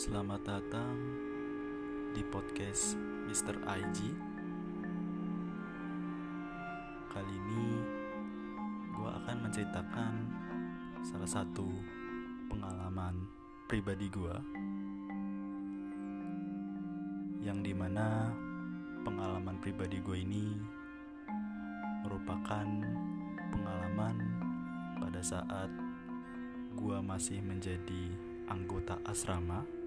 Selamat datang di podcast Mr. IG. Kali ini gue akan menceritakan salah satu pengalaman pribadi gue yang di mana pengalaman pribadi gue ini merupakan pengalaman pada saat gue masih menjadi anggota asrama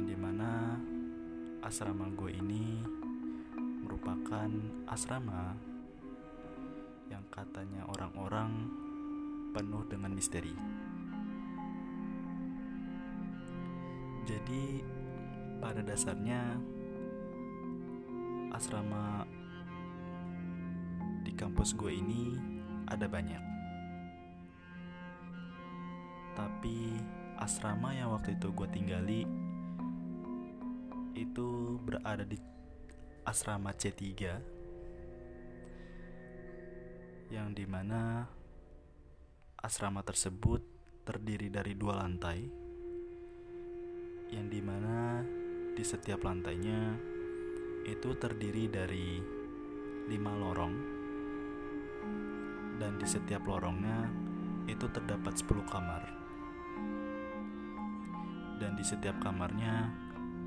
dan di mana asrama gue ini merupakan asrama yang katanya orang-orang penuh dengan misteri. Jadi pada dasarnya asrama di kampus gue ini ada banyak. Tapi asrama yang waktu itu gue tinggali itu berada di asrama C3 yang di mana asrama tersebut terdiri dari dua lantai yang di mana di setiap lantainya itu terdiri dari lima lorong dan di setiap lorongnya itu terdapat 10 kamar. Dan di setiap kamarnya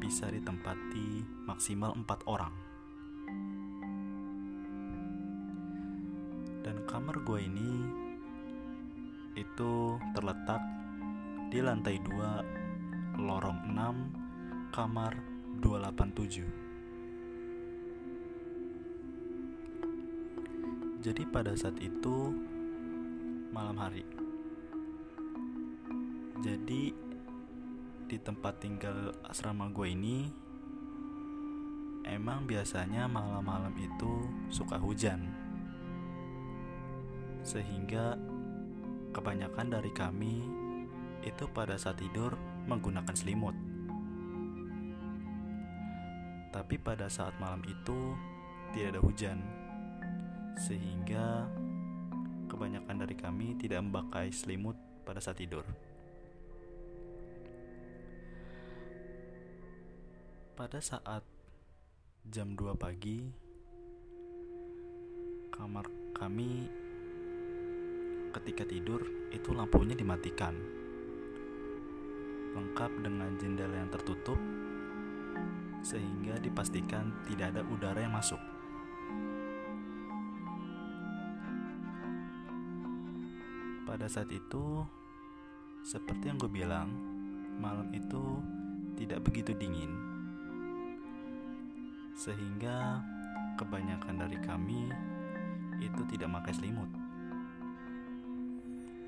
bisa ditempati maksimal empat orang. Dan kamar gue ini itu terletak di lantai 2 lorong 6 kamar 287. Jadi pada saat itu malam hari. Jadi di tempat tinggal asrama gue ini emang biasanya malam-malam itu suka hujan. Sehingga kebanyakan dari kami itu pada saat tidur menggunakan selimut. Tapi pada saat malam itu tidak ada hujan. Sehingga kebanyakan dari kami tidak memakai selimut pada saat tidur. Pada saat jam 2 pagi, kamar kami ketika tidur itu lampunya dimatikan. Lengkap dengan jendela yang tertutup sehingga dipastikan tidak ada udara yang masuk. Pada saat itu, seperti yang gue bilang, malam itu tidak begitu dingin sehingga kebanyakan dari kami itu tidak pakai selimut.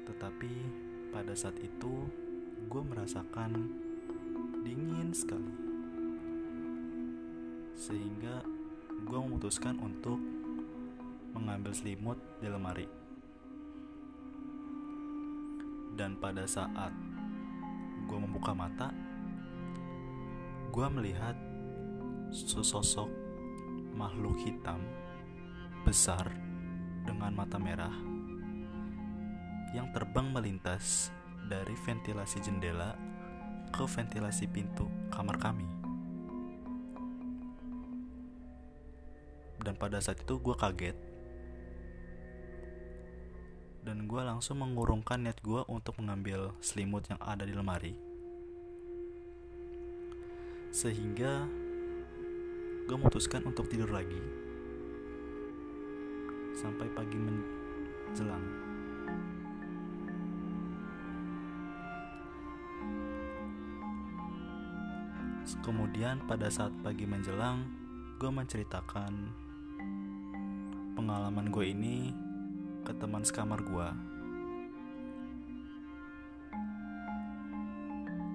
Tetapi pada saat itu gue merasakan dingin sekali. Sehingga gue memutuskan untuk mengambil selimut di lemari. Dan pada saat gue membuka mata, gue melihat sesosok makhluk hitam besar dengan mata merah yang terbang melintas dari ventilasi jendela ke ventilasi pintu kamar kami. Dan pada saat itu gue kaget dan gue langsung mengurungkan niat gue untuk mengambil selimut yang ada di lemari. Sehingga gue memutuskan untuk tidur lagi sampai pagi menjelang. Kemudian pada saat pagi menjelang, gue menceritakan pengalaman gue ini ke teman sekamar gue.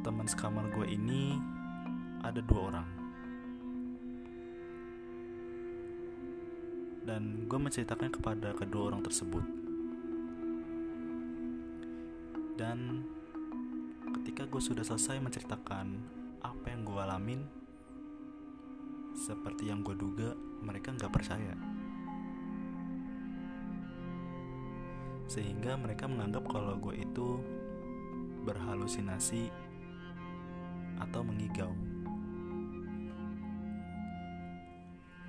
Teman sekamar gue ini ada dua orang. Dan gue menceritakan kepada kedua orang tersebut dan ketika gue sudah selesai menceritakan apa yang gue alamin seperti yang gue duga mereka nggak percaya sehingga mereka menganggap kalau gue itu berhalusinasi atau mengigau.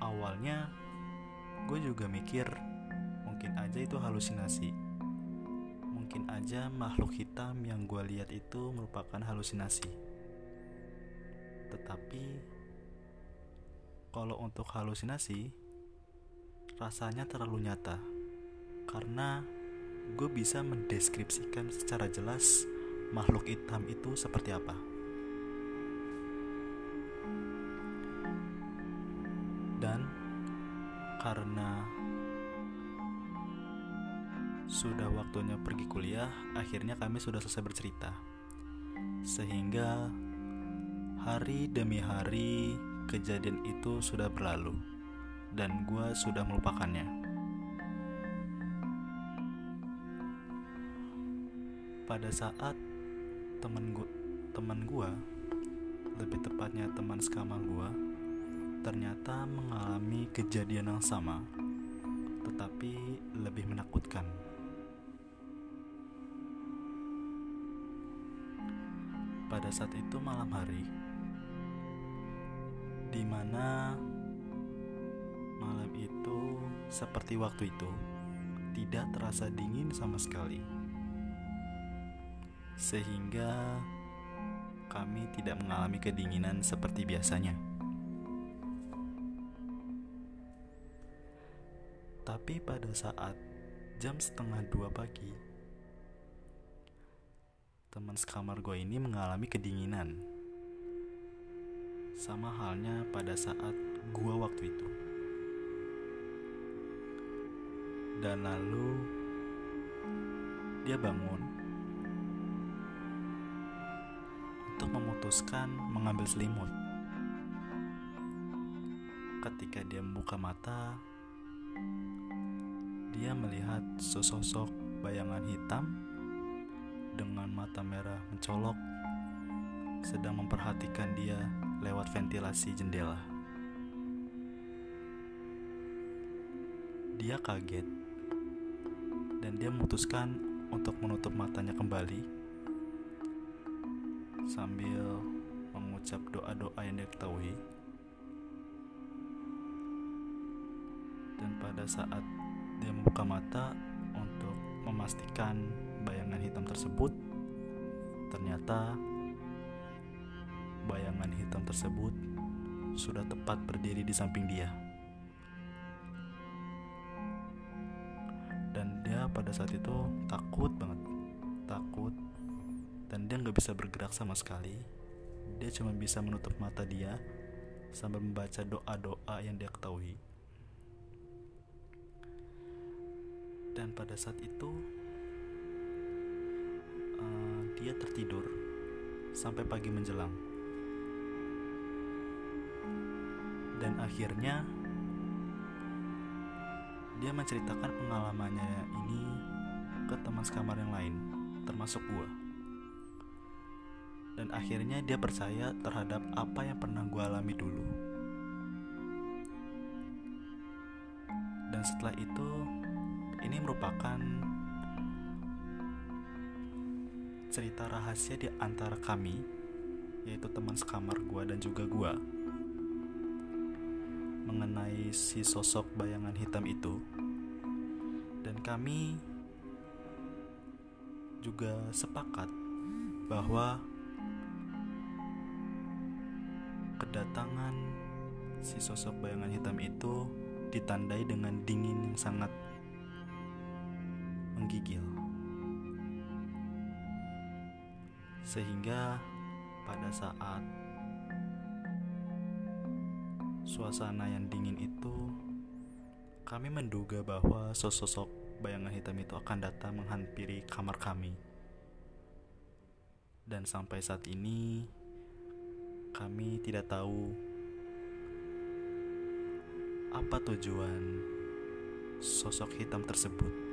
Awalnya juga mikir mungkin aja itu halusinasi. Mungkin aja makhluk hitam yang gue lihat itu merupakan halusinasi. Tetapi kalau untuk halusinasi rasanya terlalu nyata karena gue bisa mendeskripsikan secara jelas makhluk hitam itu seperti apa. Karena sudah waktunya pergi kuliah, akhirnya kami sudah selesai bercerita. Sehingga hari demi hari kejadian itu sudah berlalu dan gue sudah melupakannya. pada saat temen gua teman gua lebih tepatnya teman sekamar gua ternyata mengalami kejadian yang sama tetapi lebih menakutkan pada saat itu malam hari di mana malam itu seperti waktu itu tidak terasa dingin sama sekali sehingga kami tidak mengalami kedinginan seperti biasanya. Tapi pada saat jam setengah dua pagi, teman sekamar gue ini mengalami kedinginan. Sama halnya pada saat gue waktu itu. Dan lalu dia bangun memutuskan mengambil selimut. Ketika dia membuka mata, dia melihat sesosok bayangan hitam dengan mata merah mencolok sedang memperhatikan dia lewat ventilasi jendela. Dia kaget dan dia memutuskan untuk menutup matanya kembali sambil mengucap doa-doa yang diketahui. Dan pada saat dia membuka mata untuk memastikan bayangan hitam tersebut, ternyata bayangan hitam tersebut sudah tepat berdiri di samping dia. Dan dia pada saat itu takut banget, takut. Dan dia nggak bisa bergerak sama sekali. Dia cuma bisa menutup mata dia sambil membaca doa-doa yang dia ketahui dan pada saat itu uh, dia tertidur sampai pagi menjelang dan akhirnya dia menceritakan pengalamannya ini ke teman sekamar yang lain termasuk gua dan akhirnya dia percaya terhadap apa yang pernah gue alami dulu. Dan setelah itu, ini merupakan cerita rahasia di antara kami, yaitu teman sekamar gue dan juga gue, mengenai si sosok bayangan hitam itu. Dan kami juga sepakat bahwa kedatangan si sosok bayangan hitam itu ditandai dengan dingin yang sangat menggigil. Sehingga pada saat suasana yang dingin itu kami menduga bahwa sosok bayangan hitam itu akan datang menghampiri kamar kami. Dan sampai saat ini kami tidak tahu apa tujuan sosok hitam tersebut.